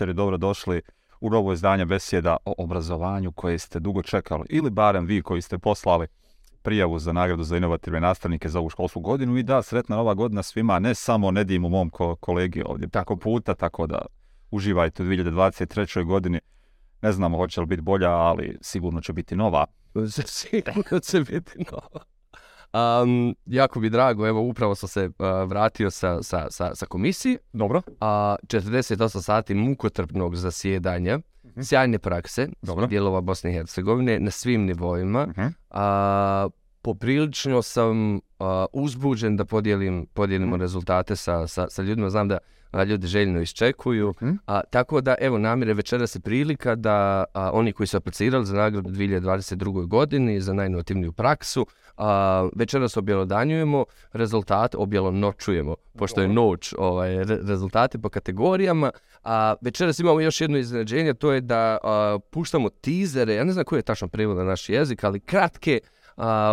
večer i dobrodošli u novo izdanje besjeda o obrazovanju koje ste dugo čekali ili barem vi koji ste poslali prijavu za nagradu za inovativne nastavnike za ovu školsku godinu i da, sretna nova godina svima, ne samo Nedimu, mom kolegi ovdje, tako puta, tako da uživajte u 2023. godini. Ne znamo hoće li biti bolja, ali sigurno će biti nova. sigurno će biti nova. Um, jako bi drago, evo upravo sam se vratio sa, sa, sa, sa komisiji. Dobro. A, 48 sati mukotrpnog zasjedanja, uh sjajne prakse, Dobro. dijelova Bosne i Hercegovine na svim nivoima. uh A, poprilično sam uzbuđen da podijelim, podijelimo rezultate sa, sa, sa ljudima. Znam da ljudi željno iščekuju. Mhm. A, tako da, evo, namire večera se prilika da oni koji su aplicirali za nagradu 2022. godini za najinovativniju praksu, a, večeras objelodanjujemo rezultate, objelonočujemo, pošto je noć ovaj, rezultate po kategorijama. A večeras imamo još jedno iznenađenje, to je da puštamo tizere, ja ne znam koji je tačno prevod na naš jezik, ali kratke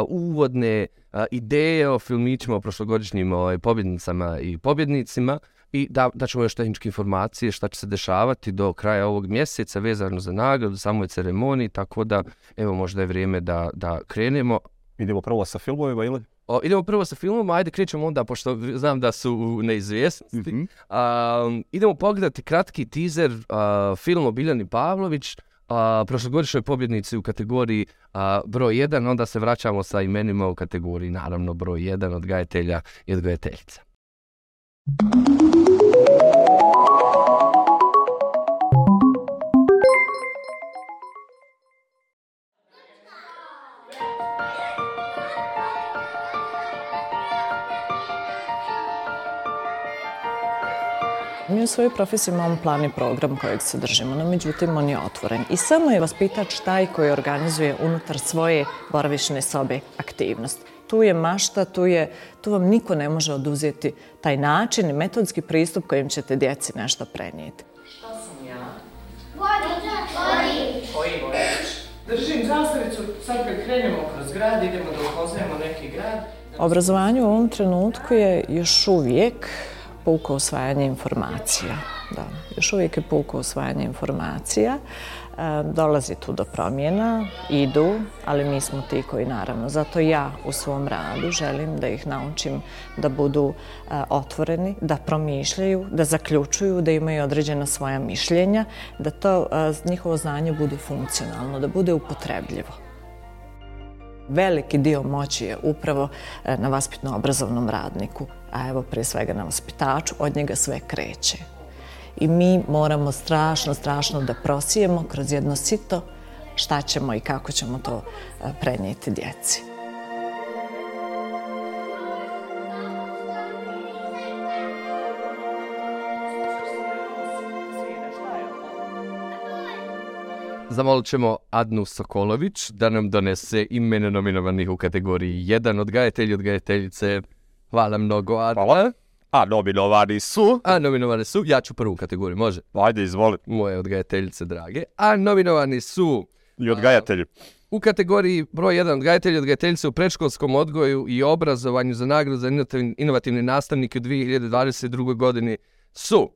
uvodne ideje o filmićima, o prošlogodišnjim ovaj, pobjednicama i pobjednicima i da, da ćemo još tehničke informacije šta će se dešavati do kraja ovog mjeseca vezano za nagradu, samoj ceremoniji, tako da evo možda je vrijeme da, da krenemo. Idemo prvo sa filmovima ili? O, idemo prvo sa filmom, ajde krećemo onda, pošto znam da su u neizvjesnosti. mm idemo pogledati kratki teaser uh, film o Biljani Pavlović, a, prošlogodišnjoj pobjednici u kategoriji a, broj 1, onda se vraćamo sa imenima u kategoriji naravno broj 1 odgajatelja i odgajateljica. Mi u svojoj profesiji imamo plan i program kojeg se držimo, no međutim on je otvoren. I samo je vaspitač taj koji organizuje unutar svoje boravišne sobe aktivnost. Tu je mašta, tu, je, tu vam niko ne može oduzeti taj način i metodski pristup kojim ćete djeci nešto prenijeti. Šta sam ja? Vodič. Koji vodič? Držim zastavicu, sad kad krenemo kroz grad, idemo da upoznajemo neki grad. Obrazovanje u ovom trenutku je još uvijek puko usvajanje informacija. Da, još uvijek je puko usvajanje informacija. E, dolazi tu do promjena, idu, ali mi smo ti koji naravno. Zato ja u svom radu želim da ih naučim da budu e, otvoreni, da promišljaju, da zaključuju, da imaju određena svoja mišljenja, da to e, njihovo znanje bude funkcionalno, da bude upotrebljivo. Veliki dio moći je upravo e, na vaspitno-obrazovnom radniku, a evo prije svega na vaspitaču, od njega sve kreće. I mi moramo strašno, strašno da prosijemo kroz jedno sito šta ćemo i kako ćemo to e, prenijeti djeci. Zamolit ćemo Adnu Sokolović da nam donese imene nominovanih u kategoriji 1 odgajatelji odgajateljice. Hvala mnogo, Adna. Hvala. A nominovani su? A nominovani su, ja ću prvu kategoriju, može? Ajde, izvoli. Moje odgajateljice drage. A nominovani su... I odgajatelji. u kategoriji broj 1 odgajatelji odgajateljice u predškolskom odgoju i obrazovanju za nagradu za inovativne nastavnike u 2022. godini su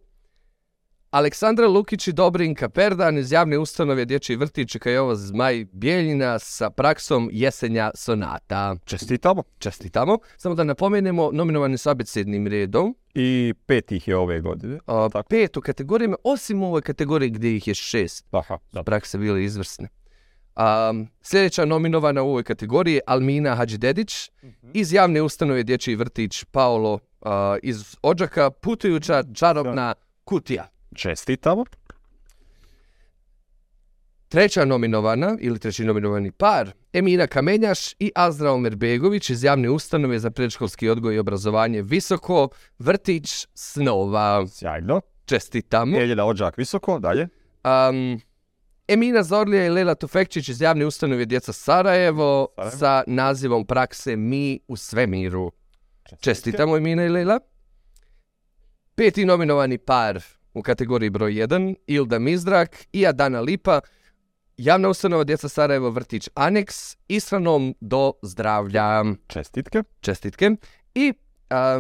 Aleksandra Lukić i Dobrinka Perdan iz javne ustanove Dječji vrtić ovo Zmaj Bijeljina sa praksom Jesenja sonata. Čestitamo. Čestitamo. Samo da napomenemo, nominovani su abecednim redom. I pet ih je ove godine. A, pet u kategorijama, osim u ovoj kategoriji gdje ih je šest. Aha, da. Prakse bile izvrsne. A, sljedeća nominovana u ovoj kategoriji je Almina Hadžidedić mhm. iz javne ustanove Dječji vrtić Paolo iz Ođaka, putujuća čarobna kutija. Čestitamo. Treća nominovana ili treći nominovani par, Emina Kamenjaš i Azra Omerbegović iz javne ustanove za predškolski odgoj i obrazovanje Visoko, Vrtić Snova. Sjajno. Čestitamo. Eljena Ođak Visoko, dalje. Um, Emina Zorlija i Lela Tufekčić iz javne ustanove Djeca Sarajevo, sa nazivom prakse Mi u svemiru. Čestitamo Emina i Lela. Peti nominovani par, u kategoriji broj 1 Ilda Mizdrak i Adana Lipa, javna ustanova Djeca Sarajevo vrtić Aneks, ispranom do zdravlja. Čestitke. Čestitke. I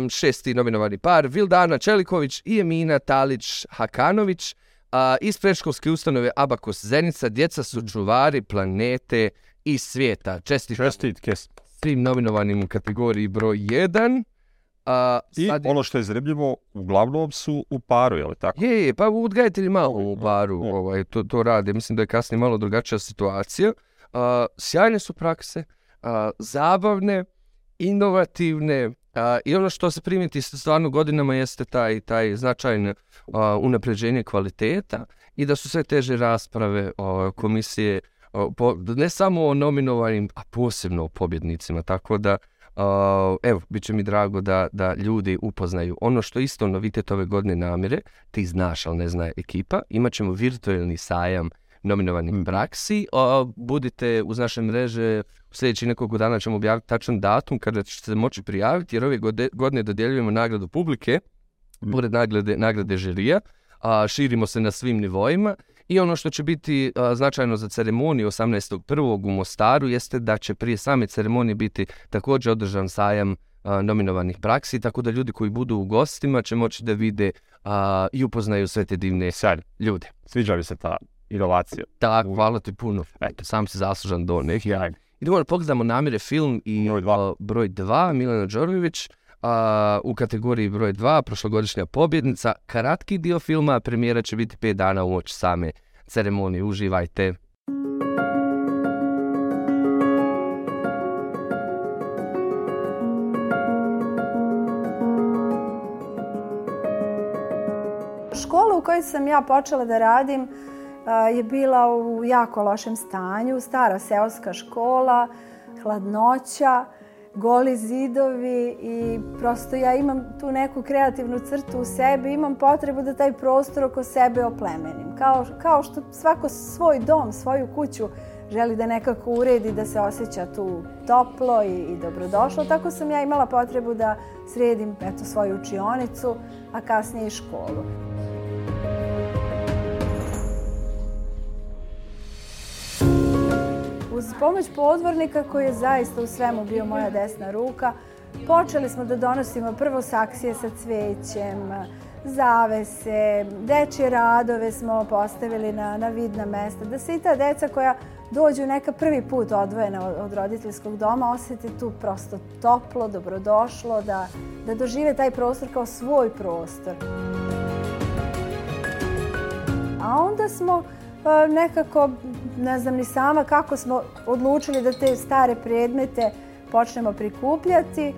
šesti nominovani par Vildana Čeliković i Emina Talić Hakanović, A, iz predškolske ustanove Abakos Zenica, djeca su čuvari planete i svijeta. Čestitke Čestitke. svim nominovanim u kategoriji broj 1. A, I sad ono što je zanimljivo, uglavnom su u paru, je li tako? Je, je, pa odgajatelji malo u baru je. ovaj, to, to rade. Mislim da je kasnije malo drugačija situacija. A, sjajne su prakse, a, zabavne, inovativne a, i ono što se primiti stvarno godinama jeste taj, taj značajno a, unapređenje kvaliteta i da su sve teže rasprave o, komisije o, po- ne samo o nominovanim, a posebno o pobjednicima. Tako da a, evo, bit će mi drago da, da ljudi upoznaju ono što je isto novitet ove godine namire, ti znaš, ali ne zna ekipa, imat ćemo virtualni sajam nominovanih Mhm. praksi. A, budite uz naše mreže, u sljedećih nekoliko dana ćemo objaviti tačan datum kada ćete se moći prijaviti, jer ove godine dodjeljujemo nagradu publike, Mhm. pored nagrade, nagrade žirija, a, širimo se na svim nivoima i ono što će biti a, značajno za ceremoniju 18.1. u Mostaru jeste da će prije same ceremonije biti također održan sajam a, nominovanih praksi, tako da ljudi koji budu u gostima će moći da vide a, i upoznaju sve te divne Sjajno. ljude. Sviđa mi se ta inovacija. Tako, hvala ti puno. Eto, sam si zaslužan do nekih. Sjajno. Idemo da pogledamo namire film i broj 2, Milena Đorović, a, u kategoriji broj 2, prošlogodišnja pobjednica. Kratki dio filma, premijera će biti 5 dana uoči same ceremonije. Uživajte. Škola u kojoj sam ja počela da radim je bila u jako lošem stanju. Stara seoska škola, hladnoća, goli zidovi i prosto ja imam tu neku kreativnu crtu u sebi, imam potrebu da taj prostor oko sebe oplemenim. Kao, kao što svako svoj dom, svoju kuću želi da nekako uredi, da se osjeća tu toplo i, i dobrodošlo. Tako sam ja imala potrebu da sredim eto, svoju učionicu, a kasnije i školu. Uz pomoć podvornika koji je zaista u svemu bio moja desna ruka, počeli smo da donosimo prvo saksije sa cvećem, zavese, dečje radove smo postavili na, na vidna mesta, da se i ta deca koja dođu neka prvi put odvojena od, od roditeljskog doma osjeti tu prosto toplo, dobrodošlo, da, da dožive taj prostor kao svoj prostor. A onda smo e, nekako, ne znam ni sama kako smo odlučili da te stare predmete počnemo prikupljati. E,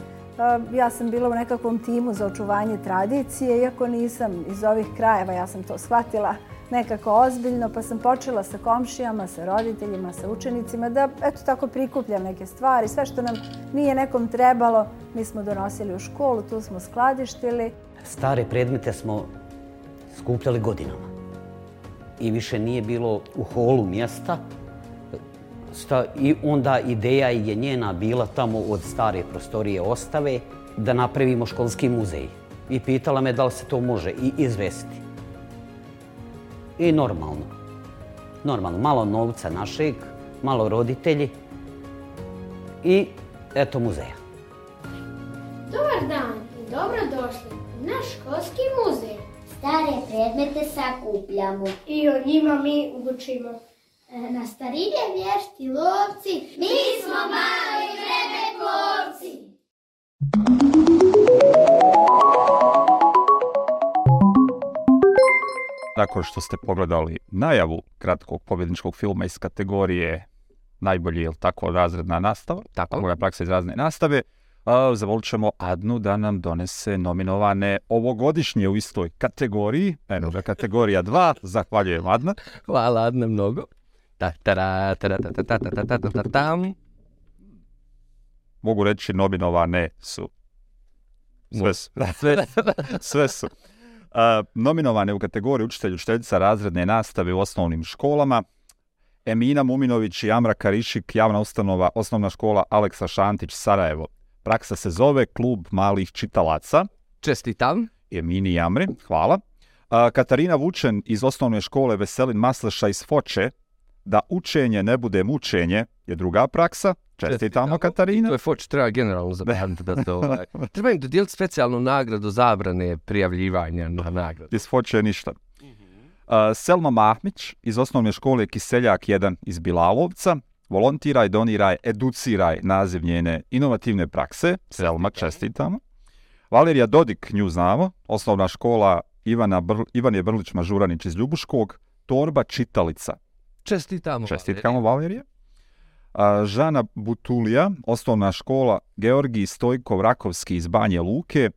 Ja sam bila u nekakvom timu za očuvanje tradicije, iako nisam iz ovih krajeva, ja sam to shvatila nekako ozbiljno, pa sam počela sa komšijama, sa roditeljima, sa učenicima, da eto tako prikupljam neke stvari. Sve što nam nije nekom trebalo, mi smo donosili u školu, tu smo skladištili. Stare predmete smo skupljali godinama. I više nije bilo u holu mjesta. Sta- I onda ideja je njena bila tamo od stare prostorije ostave da napravimo školski muzej. I pitala me da li se to može i izvesti. I normalno. Normalno, malo novca našeg, malo roditelji i eto muzeja. Dobar dan i dobrodošli u naš školski muzej. Stare predmete sakupljamo. I o njima mi učimo. E, Na starine vješti lovci, mi smo mali vremenkovci. Nakon što ste pogledali najavu kratkog pobjedničkog filma iz kategorije najbolji, jel tako, razredna nastava, Tako. praksa iz razredne nastave, zavolit ćemo Adnu da nam donese nominovane ovogodišnje u istoj kategoriji. Eno ga kategorija 2. Zahvaljujem Adna. Hvala Adna mnogo. Ta, ta, ta, Mogu reći nominovane su. Sve su. Sve, sve su. Uh, nominovane u kategoriji učitelj učiteljica razredne nastave u osnovnim školama Emina Muminović i Amra Karišik, javna ustanova, osnovna škola Aleksa Šantić, Sarajevo. Praksa se zove Klub malih čitalaca. čestitam. Emini i Amri, hvala. Katarina Vučen iz osnovne škole Veselin Masleša iz Foče, da učenje ne bude mučenje, je druga praksa. Čestitamo Katarina. To je Foč, treba generalno zapamtiti da to... Ovaj, treba im dodijeliti specijalnu nagradu zabrane prijavljivanja na nagradu. iz Foče ništa. Selma Mahmić iz osnovne škole Kiseljak 1 iz Bilalovca. Volontiraj, doniraj, educiraj naziv njene inovativne prakse. Selma, čestitamo. Valerija Dodik, nju znamo. Osnovna škola Ivana Br- Ivan je Brlić Mažuranić iz Ljubuškog. Torba čitalica. Čestitamo. Čestitkamo Valerije. A, Žana Butulija, osnovna škola Georgij Stojkov Rakovski iz Banje Luke.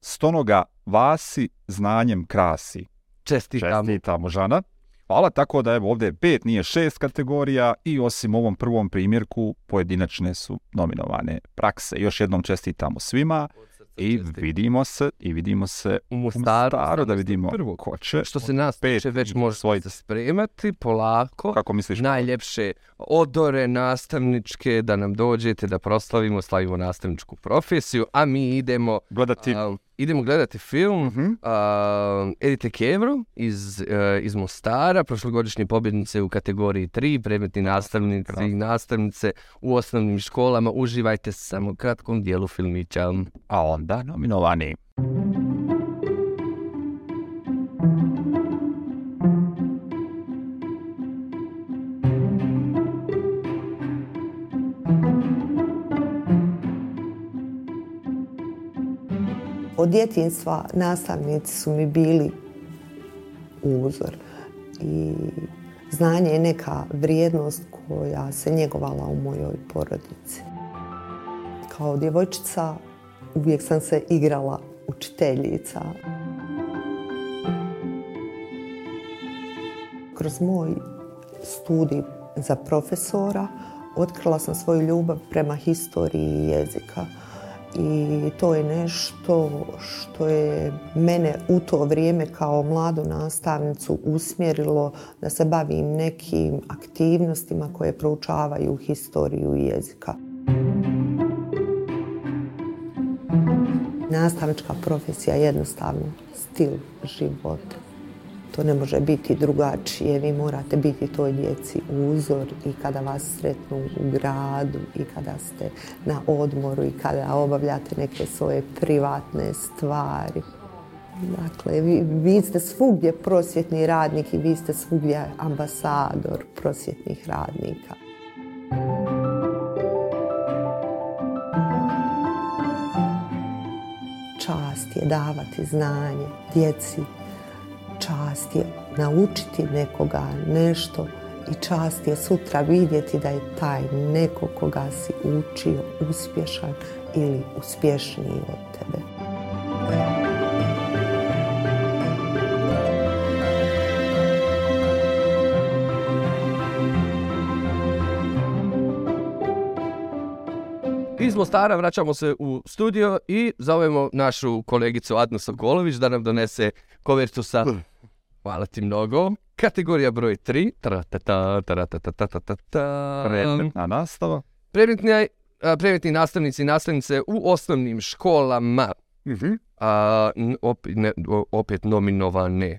Stonoga Vasi znanjem krasi. Čestitamo. Čestitamo Žana. Hvala, tako da evo ovdje je pet, nije šest kategorija i osim ovom prvom primjerku pojedinačne su nominovane prakse. Još jednom čestitamo svima i vidimo se i vidimo se u Mostaru, da vidimo prvo. ko će. Što se nas tiče, već može se spremati polako. Kako misliš? Najljepše odore nastavničke da nam dođete da proslavimo, slavimo nastavničku profesiju, a mi idemo Gledati a, idemo gledati film Mhm. a, Edite Kevro iz, e, iz Mostara, prošlogodišnje pobjednice u kategoriji 3, predmetni nastavnici i nastavnice u osnovnim školama. Uživajte samo u kratkom dijelu filmića. a onda nominovani. Od djetinstva nastavnici su mi bili uzor i znanje je neka vrijednost koja se njegovala u mojoj porodici. Kao djevojčica uvijek sam se igrala učiteljica. Kroz moj studij za profesora otkrila sam svoju ljubav prema historiji jezika. I to je nešto što je mene u to vrijeme kao mladu nastavnicu usmjerilo da se bavim nekim aktivnostima koje proučavaju historiju jezika. Nastavnička profesija je jednostavno stil života. To ne može biti drugačije. Vi morate biti toj djeci uzor i kada vas sretnu u gradu i kada ste na odmoru i kada obavljate neke svoje privatne stvari. Dakle, vi, vi ste svugdje prosvjetni radnik i vi ste svugdje ambasador prosvjetnih radnika. Čast je davati znanje djeci, čast je naučiti nekoga nešto i čast je sutra vidjeti da je taj neko koga si učio uspješan ili uspješniji od tebe. Mostara vraćamo se u studio i zovemo našu kolegicu Adnu Sokolović da nam donese kovertu sa Hvala ti mnogo. Kategorija broj 3. Taratata, taratatatatata. Predmetna nastava. Predmetni, a, predmetni nastavnici i nastavnice u osnovnim školama. A, n- opet, ne, opet nominovane.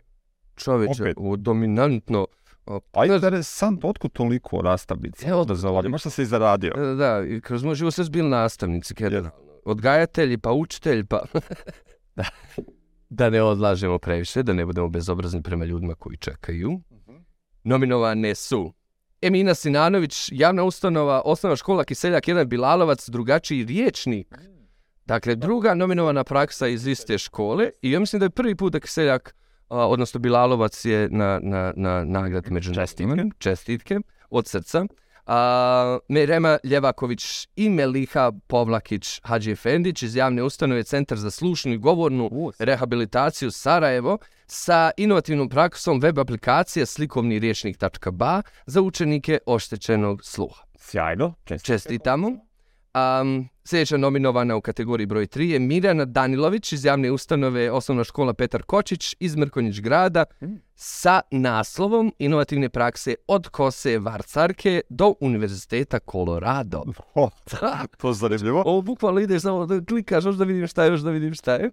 Čovječe, Opet. dominantno. O, A interesant, otkud toliko nastavnici? Evo, Obrazovanja, možda se i zaradio. E, Da, i kroz moj život sve su bili nastavnici, generalno. Odgajatelji, pa učitelji, pa... da. da ne odlažemo previše, da ne budemo bezobrazni prema ljudima koji čekaju. Nominovane su Emina Sinanović, javna ustanova, osnovna škola Kiseljak 1 Bilalovac, drugačiji riječnik. Dakle, druga nominovana praksa iz iste škole i ja mislim da je prvi put da Kiseljak, odnosno Bilalovac je na, na, na nagrad među Čestitke. Čestitke od srca. A, Mirema Ljevaković i Meliha Povlakić Hadži Efendić iz javne ustanove Centar za slušnu i govornu rehabilitaciju Sarajevo sa inovativnom praksom web aplikacije slikovni riječnik.ba za učenike oštećenog sluha. Sjajno. Čestitke. Čestitamo. Um, sljedeća nominovana u kategoriji broj 3 je Mirjana Danilović iz javne ustanove Osnovna škola Petar Kočić iz Mrkonjić grada sa naslovom inovativne prakse od kose varcarke do Univerziteta Colorado. O, Da, to zanimljivo. ovo bukvalno ideš samo da klikaš, još da vidim šta je, još da vidim šta je.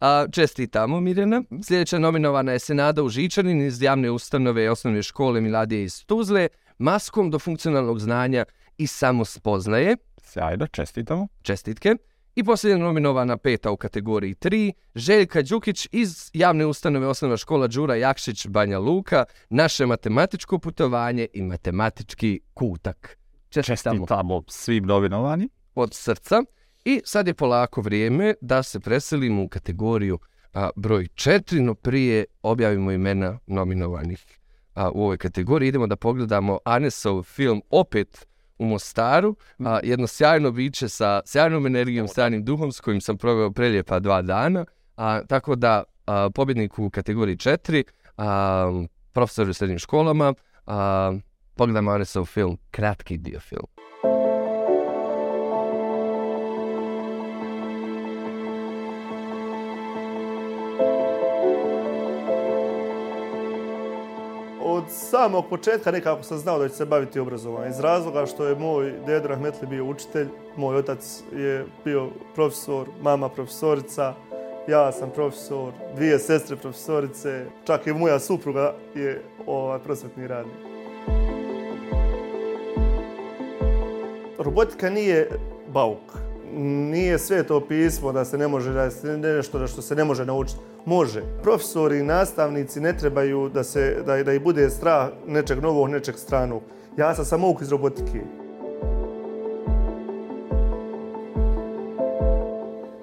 A, čestitamo, Mirjana. Sljedeća nominovana je Senada Užičanin iz javne ustanove osnovne škole Miladije iz Tuzle, maskom do funkcionalnog znanja i samospoznaje. Sjajno, čestitamo. Čestitke. I posljednja nominovana peta u kategoriji 3, Željka Đukić iz javne ustanove osnovna škola Đura Jakšić Banja Luka, naše matematičko putovanje i matematički kutak. Čestitamo. Čestitamo svim novinovani. Od srca. I sad je polako vrijeme da se preselimo u kategoriju a, broj 4, no prije objavimo imena nominovanih a, u ovoj kategoriji. Idemo da pogledamo Anesov film opet u Mostaru, a, jedno sjajno biće sa sjajnom energijom, sjajnim duhom s kojim sam proveo prelijepa dva dana. A, tako da a, pobjednik u kategoriji 4, a, profesor u srednjim školama, a, pogledamo Anesov film, kratki dio film. Samog početka nekako sam znao da ću se baviti obrazovanjem. Iz razloga što je moj dedo Rahmetli bio učitelj, moj otac je bio profesor, mama profesorica, ja sam profesor, dvije sestre profesorice, čak i moja supruga je ovaj prosvetni radnik. Robotika nije bauk nije sve to pismo da se ne može, da je nešto što se ne može naučiti. Može. Profesori i nastavnici ne trebaju da, se, da, da i bude strah nečeg novog, nečeg stranog. Ja sam samo iz robotike.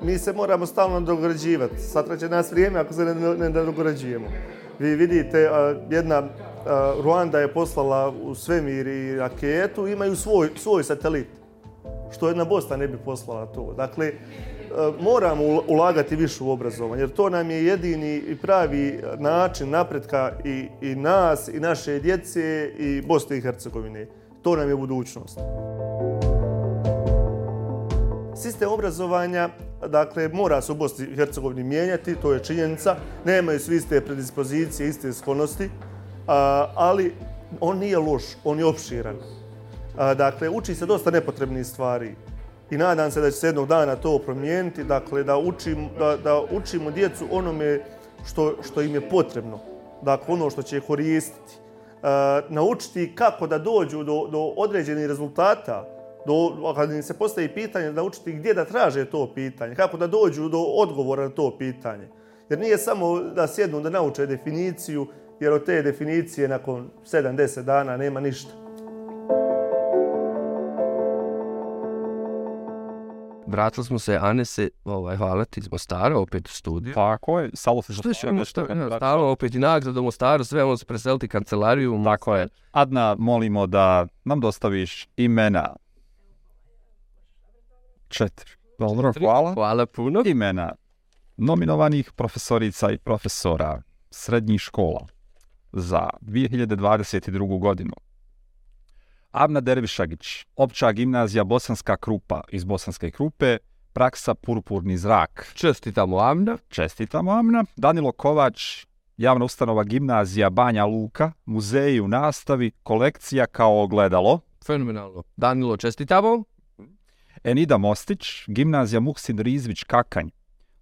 Mi se moramo stalno dograđivati. Sad će nas vrijeme ako se ne, ne, dograđujemo. Vi vidite, jedna Ruanda je poslala u svemir i raketu, imaju svoj, svoj satelit što jedna Bosna ne bi poslala to. Dakle, e, moramo ulagati više u obrazovanje, jer to nam je jedini i pravi način napretka i, i nas, i naše djece, i Bosne i Hercegovine. To nam je budućnost. Sistem obrazovanja, dakle, mora se u Bosni i Hercegovini mijenjati, to je činjenica. Nemaju svi iste predispozicije, iste sklonosti, ali on nije loš, on je opširan. Dakle, uči se dosta nepotrebnih stvari i nadam se da će se jednog dana to promijeniti, dakle, da, učim, da, da učimo djecu onome što, što im je potrebno, dakle, ono što će koristiti. naučiti kako da dođu do, do određenih rezultata, do, kad im se postavi pitanje, da učiti gdje da traže to pitanje, kako da dođu do odgovora na to pitanje. Jer nije samo da sjednu da nauče definiciju, jer od te definicije nakon 7-10 dana nema ništa. Vratili smo se, Anese, ovaj, hvala ti iz Mostara, opet u studiju. Tako je, stalo se što što, što, stalo opet i nagrada u Mostaru, sve ono se preseliti kancelariju. Tako je. Adna, molimo da nam dostaviš imena. Četiri. Dobro, hvala. Hvala puno. Imena nominovanih profesorica i profesora srednjih škola za 2022. godinu. Avna Dervišagić, opća gimnazija Bosanska Krupa iz Bosanske Krupe, praksa Purpurni zrak. Čestitamo Amna. Čestitamo Amna. Danilo Kovač, javna ustanova gimnazija Banja Luka, muzeji u nastavi, kolekcija kao ogledalo. Fenomenalno. Danilo, čestitamo. Enida Mostić, gimnazija Muhsin Rizvić Kakanj,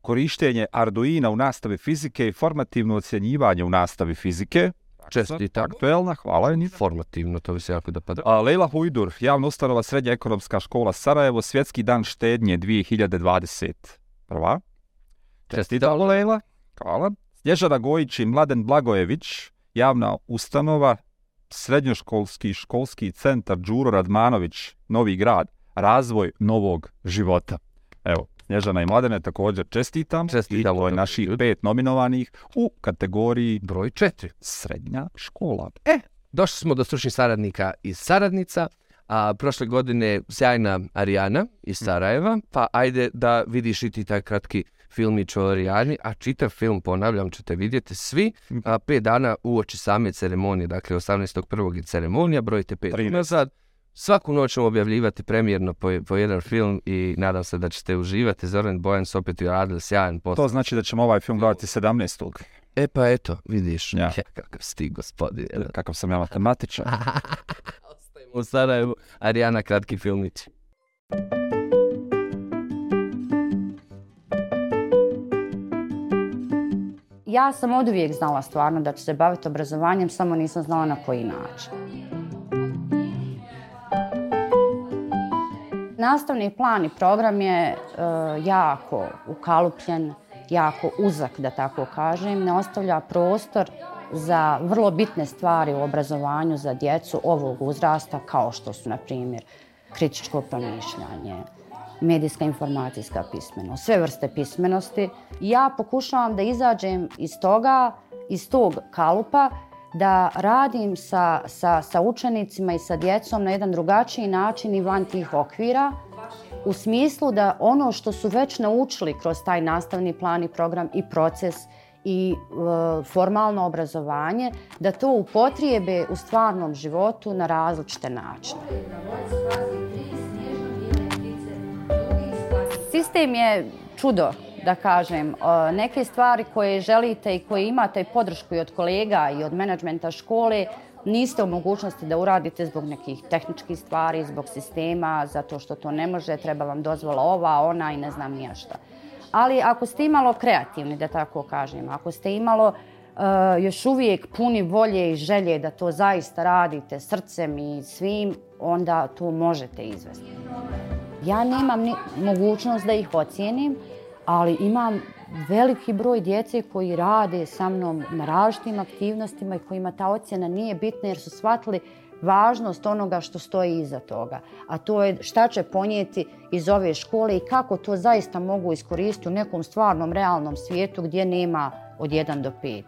korištenje Arduina u nastavi fizike i formativno ocjenjivanje u nastavi fizike. Čestita. Aktuelna, hvala je Formativno, to bi se jako da pada. A, Lejla Hujdur, javna ustanova Srednja ekonomska škola Sarajevo, Svjetski dan štednje 2020. Prva. Čestita, Lejla. Hvala. Snježana Gojić i Mladen Blagojević, javna ustanova Srednjoškolski školski centar Đuro Radmanović, Novi grad, razvoj novog života. Evo, Snježana i Mladene također čestitam. Čestitam. I to je naših pet nominovanih u kategoriji broj četiri. Srednja škola. E, došli smo do stručnih saradnika iz saradnica. A prošle godine sjajna Arijana iz Sarajeva, pa ajde da vidiš i ti taj kratki filmić o Arijani, a čitav film, ponavljam, ćete vidjeti svi, a, pet dana uoči same ceremonije, dakle 18.1. je ceremonija, brojite pet nazad, Svaku noć ćemo objavljivati premijerno po, po jedan film i nadam se da ćete uživati. Zoran Bojan su opet radili sjajan posao. To znači da ćemo ovaj film gledati 17. E pa eto, vidiš. Ja. Kakav si gospodin. Kakav sam ja matematičan. Ostajemo u Sarajevu. Arijana, kratki filmić. Ja sam od uvijek znala stvarno da ću se baviti obrazovanjem, samo nisam znala na koji način. Nastavni plan i program je e, jako ukalupljen, jako uzak, da tako kažem, ne ostavlja prostor za vrlo bitne stvari u obrazovanju za djecu ovog uzrasta, kao što su, na primjer, kritičko promišljanje, medijska informacijska pismenost, sve vrste pismenosti. Ja pokušavam da izađem iz toga, iz tog kalupa, da radim sa, sa, sa učenicima i sa djecom na jedan drugačiji način i van tih okvira, u smislu da ono što su već naučili kroz taj nastavni plan i program i proces i e, formalno obrazovanje, da to upotrijebe u stvarnom životu na različite načine. Sistem je čudo, da kažem. E, neke stvari koje želite i koje imate podršku i od kolega i od menadžmenta škole, niste u mogućnosti da uradite zbog nekih tehničkih stvari, zbog sistema, zato što to ne može, treba vam dozvola ova, ona i ne znam nija šta. Ali ako ste imalo kreativni, da tako kažem, ako ste imalo e, još uvijek puni volje i želje da to zaista radite srcem i svim, onda to možete izvesti. Ja nemam ni mogućnost da ih ocijenim, ali imam veliki broj djece koji rade sa mnom na različitim aktivnostima i kojima ta ocjena nije bitna jer su shvatili važnost onoga što stoji iza toga. A to je šta će ponijeti iz ove škole i kako to zaista mogu iskoristiti u nekom stvarnom, realnom svijetu gdje nema od 1 do 5.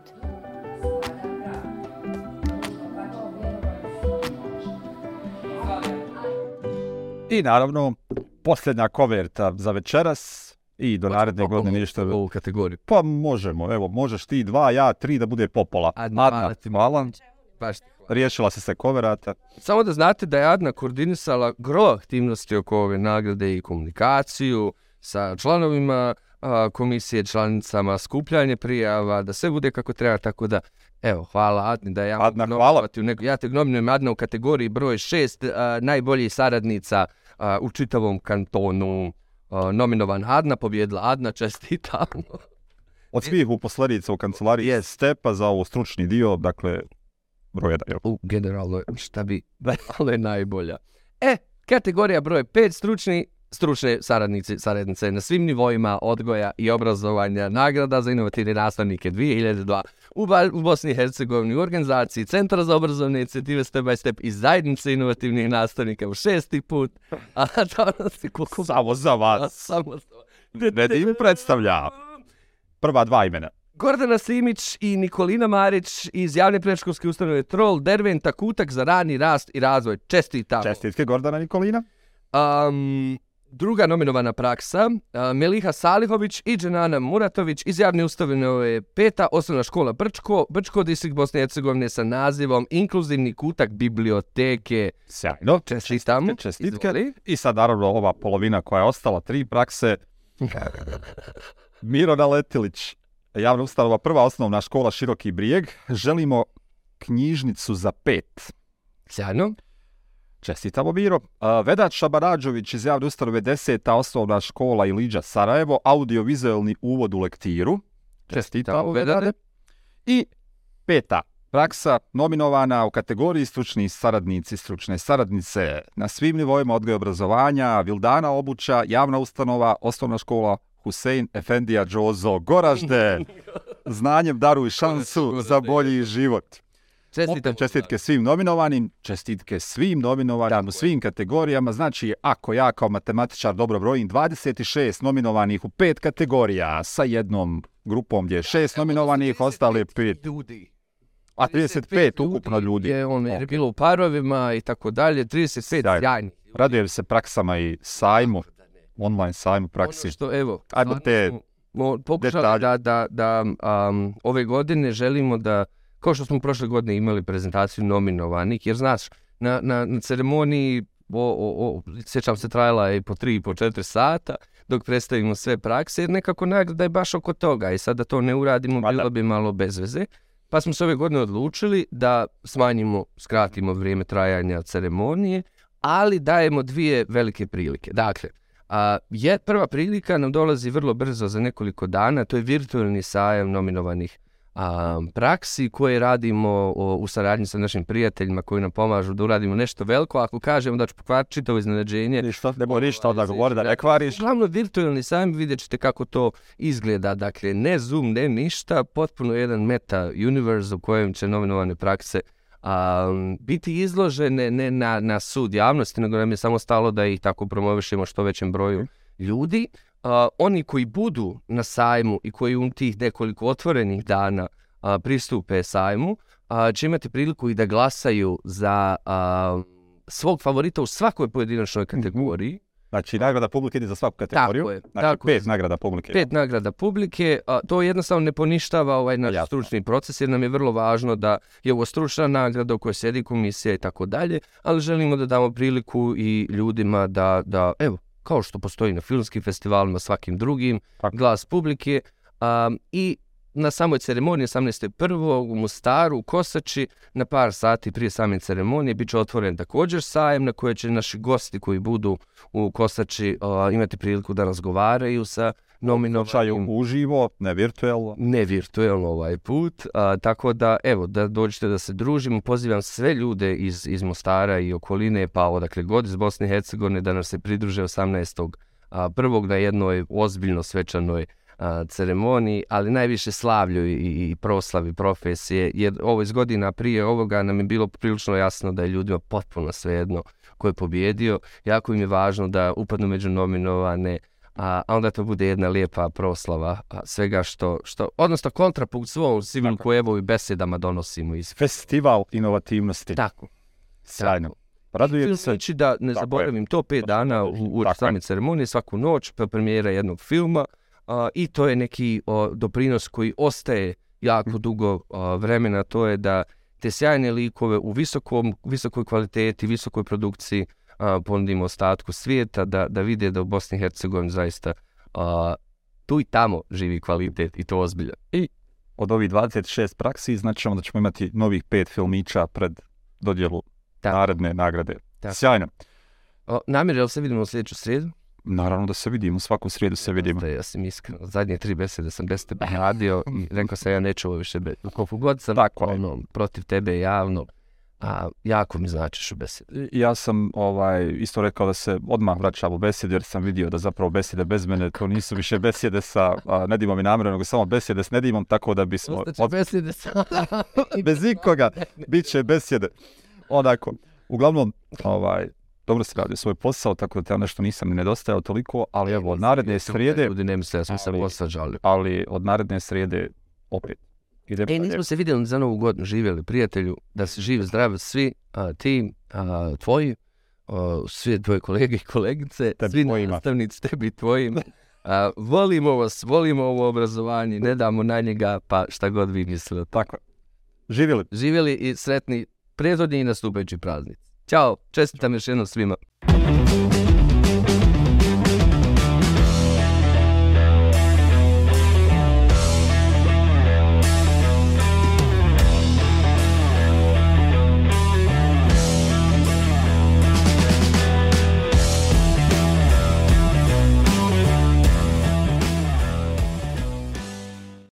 I naravno, posljednja koverta za večeras i do naredne godine ništa. Ovu kategoriju. Pa možemo, evo, možeš ti dva, ja tri da bude popola. Adna, Hvala. Baš Riješila se se koverata. Samo da znate da je Adna koordinisala gro aktivnosti oko ove nagrade i komunikaciju sa članovima a, komisije, članicama, skupljanje prijava, da sve bude kako treba, tako da Evo, hvala Adni da ja Adna, hvala. u neku, ja te nominujem Adna u kategoriji broj šest a, najboljih saradnica a, u čitavom kantonu. Nominovan Adna, pobjedila Adna, čestitam. Od svih uposledica u kancelariji je Stepa za ovo stručni dio, dakle, broj jedan. jel? U, generalno, šta bi, ali je najbolja. E, kategorija broj 5, stručni, stručne saradnici, saradnice na svim nivoima odgoja i obrazovanja, nagrada za inovativne nastavnike 2002 u, Bosni i Hercegovini u organizaciji Centra za obrazovne inicijative Step by Step i zajednice inovativnih nastavnika u šesti put. A danas je koliko... Samo za vas. Samo za vas. Ne da im predstavlja. Prva dva imena. Gordana Simić i Nikolina Marić iz javne predškolske ustanove Troll, Derventa, Kutak za rani rast i razvoj. Čestitamo. Čestitke Gordana Nikolina. Um, druga nominovana praksa, Meliha Salihović i Dženana Muratović iz javne ustanove peta osnovna škola Brčko, Brčko distrikt Bosne i Hercegovine sa nazivom Inkluzivni kutak biblioteke. Sjajno. Čestitke. Izvoli. I sad naravno ova polovina koja je ostala, tri prakse. Miro Naletilić, javna ustanova prva osnovna škola Široki brijeg. Želimo knjižnicu za pet. Sjajno. Čestitamo Miro. A, Vedat Šabarađović iz javne ustanove deseta osnovna škola Iliđa Sarajevo, audiovizualni uvod u lektiru. Čestitamo. Vedate. I peta praksa nominovana u kategoriji stručni saradnici, stručne saradnice na svim nivoima odgoja obrazovanja, Vildana Obuća, javna ustanova, osnovna škola Husein Efendija Džozo Goražde. Znanjem daruj šansu za bolji život. Čestitamo. Opet čestitke svim nominovanim, čestitke svim nominovanim u svim kategorijama. Znači, ako ja kao matematičar dobro brojim 26 nominovanih u pet kategorija sa jednom grupom gdje je šest nominovanih, ostali pet. Ljudi. A 35 ukupno ljudi. Je on je bilo u parovima i tako dalje, 35 Sjajno. sjajni. Radujem se praksama i sajmu, online sajmu praksi. Ono što, evo, Ajmo te pokušali da, da, da um, ove godine želimo da, kao što smo prošle godine imali prezentaciju nominovanih, jer znaš, na, na, na ceremoniji, o, o, o, sjećam se, trajala je po tri i po četiri sata, dok predstavimo sve prakse, jer nekako nagrada je baš oko toga i sad da to ne uradimo, bilo bi malo bez veze. Pa smo se ove godine odlučili da smanjimo, skratimo vrijeme trajanja ceremonije, ali dajemo dvije velike prilike. Dakle, a, je, prva prilika nam dolazi vrlo brzo za nekoliko dana, to je virtualni sajam nominovanih a, praksi koje radimo u saradnji sa našim prijateljima koji nam pomažu da uradimo nešto veliko. Ako kažemo da ću pokvariti čitavo iznenađenje... Ništa, ne ništa onda govori da ne kvariš. Glavno virtualni sajam vidjet ćete kako to izgleda. Dakle, ne Zoom, ne ništa, potpuno jedan meta universe u kojem će novinovane prakse a, biti izložene ne na, na sud javnosti, nego nam je samo stalo da ih tako promovišemo što većem broju mhm. Ljudi oni koji budu na sajmu i koji u tih nekoliko otvorenih dana pristupe sajmu, će imati priliku i da glasaju za svog favorita u svakoj pojedinačnoj mhm. kategoriji. Znači, nagrada publike ide za svaku kategoriju. Tako je. Znači, pet nagrada publike. Pet nagrada publike. to jednostavno ne poništava ovaj naš stručni proces, jer nam je vrlo važno da je ovo stručna nagrada u kojoj sjedi komisija i tako dalje, ali želimo da damo priliku i ljudima da, da evo, kao što postoji na filmskim festivalima, svakim drugim, glas publike. I na samoj ceremoniji 18.1. u Mostaru, u Kosači, na par sati prije same ceremonije, bit će otvoren također sajem na koje će naši gosti koji budu u Kosači imati priliku da razgovaraju sa nominovanim. uživo, ne virtualno. Ne virtualno ovaj put. tako da, evo, da dođete da se družimo. Pozivam sve ljude iz, iz Mostara i okoline, pa odakle god iz Bosne i Hercegovine da nam se pridruže 18. prvog na jednoj ozbiljno svečanoj ceremoniji, ali najviše slavlju i, i proslavi profesije, jer ovo iz godina prije ovoga nam je bilo prilično jasno da je ljudima potpuno svejedno ko je pobjedio. Jako im je važno da upadnu među nominovane, a, onda to bude jedna lijepa proslava svega što, što odnosno kontrapunkt svom evo i besedama donosimo iz festival inovativnosti. Tako. Sjajno. Raduje se. Znači da ne zaboravim to pet dana u, u same ceremonije, svaku noć, pa premijera jednog filma i to je neki doprinos koji ostaje jako mhm. dugo vremena, to je da te sjajne likove u visokom, visokoj kvaliteti, visokoj produkciji ponudimo ostatku svijeta, da, da vide da u Bosni i Hercegovini zaista tu i tamo živi kvalitet i to ozbilja. I od ovih 26 praksi znači da ćemo imati novih pet filmića pred dodjelu naredne nagrade. Sjajno. namjer, jel se vidimo u sljedeću srijedu? Naravno da se vidimo, svaku srijedu se vidimo. Da, ja sam iskreno, zadnje tri besede sam bez tebe radio i rekao sam ja neću ovo više. Koliko god sam Tako ono, protiv tebe javno, a jako mi značiš u besedi. Ja sam ovaj, isto rekao da se odmah vraćam u besede jer sam vidio da zapravo besede bez mene to nisu više besede sa Nedimom i namjerom, nego samo besede s Nedimom, tako da bismo... Od... besede sa... bez ikoga, bit će besede. Onako, uglavnom, ovaj, dobro se radio svoj posao, tako da te nešto nisam ni nedostajao toliko, ali evo, od naredne srijede... Ljudi ne misle, ja sam se posađali. Ali od naredne srijede opet. Ide e, nismo se vidjeli za novu godinu, živjeli prijatelju, da se živi zdrav svi, a, ti, a, tvoji, a, svi tvoje kolege i kolegice, tebi svi tvojima. nastavnici, tebi tvojim. A, volimo vas, volimo ovo obrazovanje, ne damo na njega, pa šta god vi mislili. Tako. Živjeli. Živjeli i sretni prethodni i nastupajući praznici. Ćao, čestitam još jednom svima.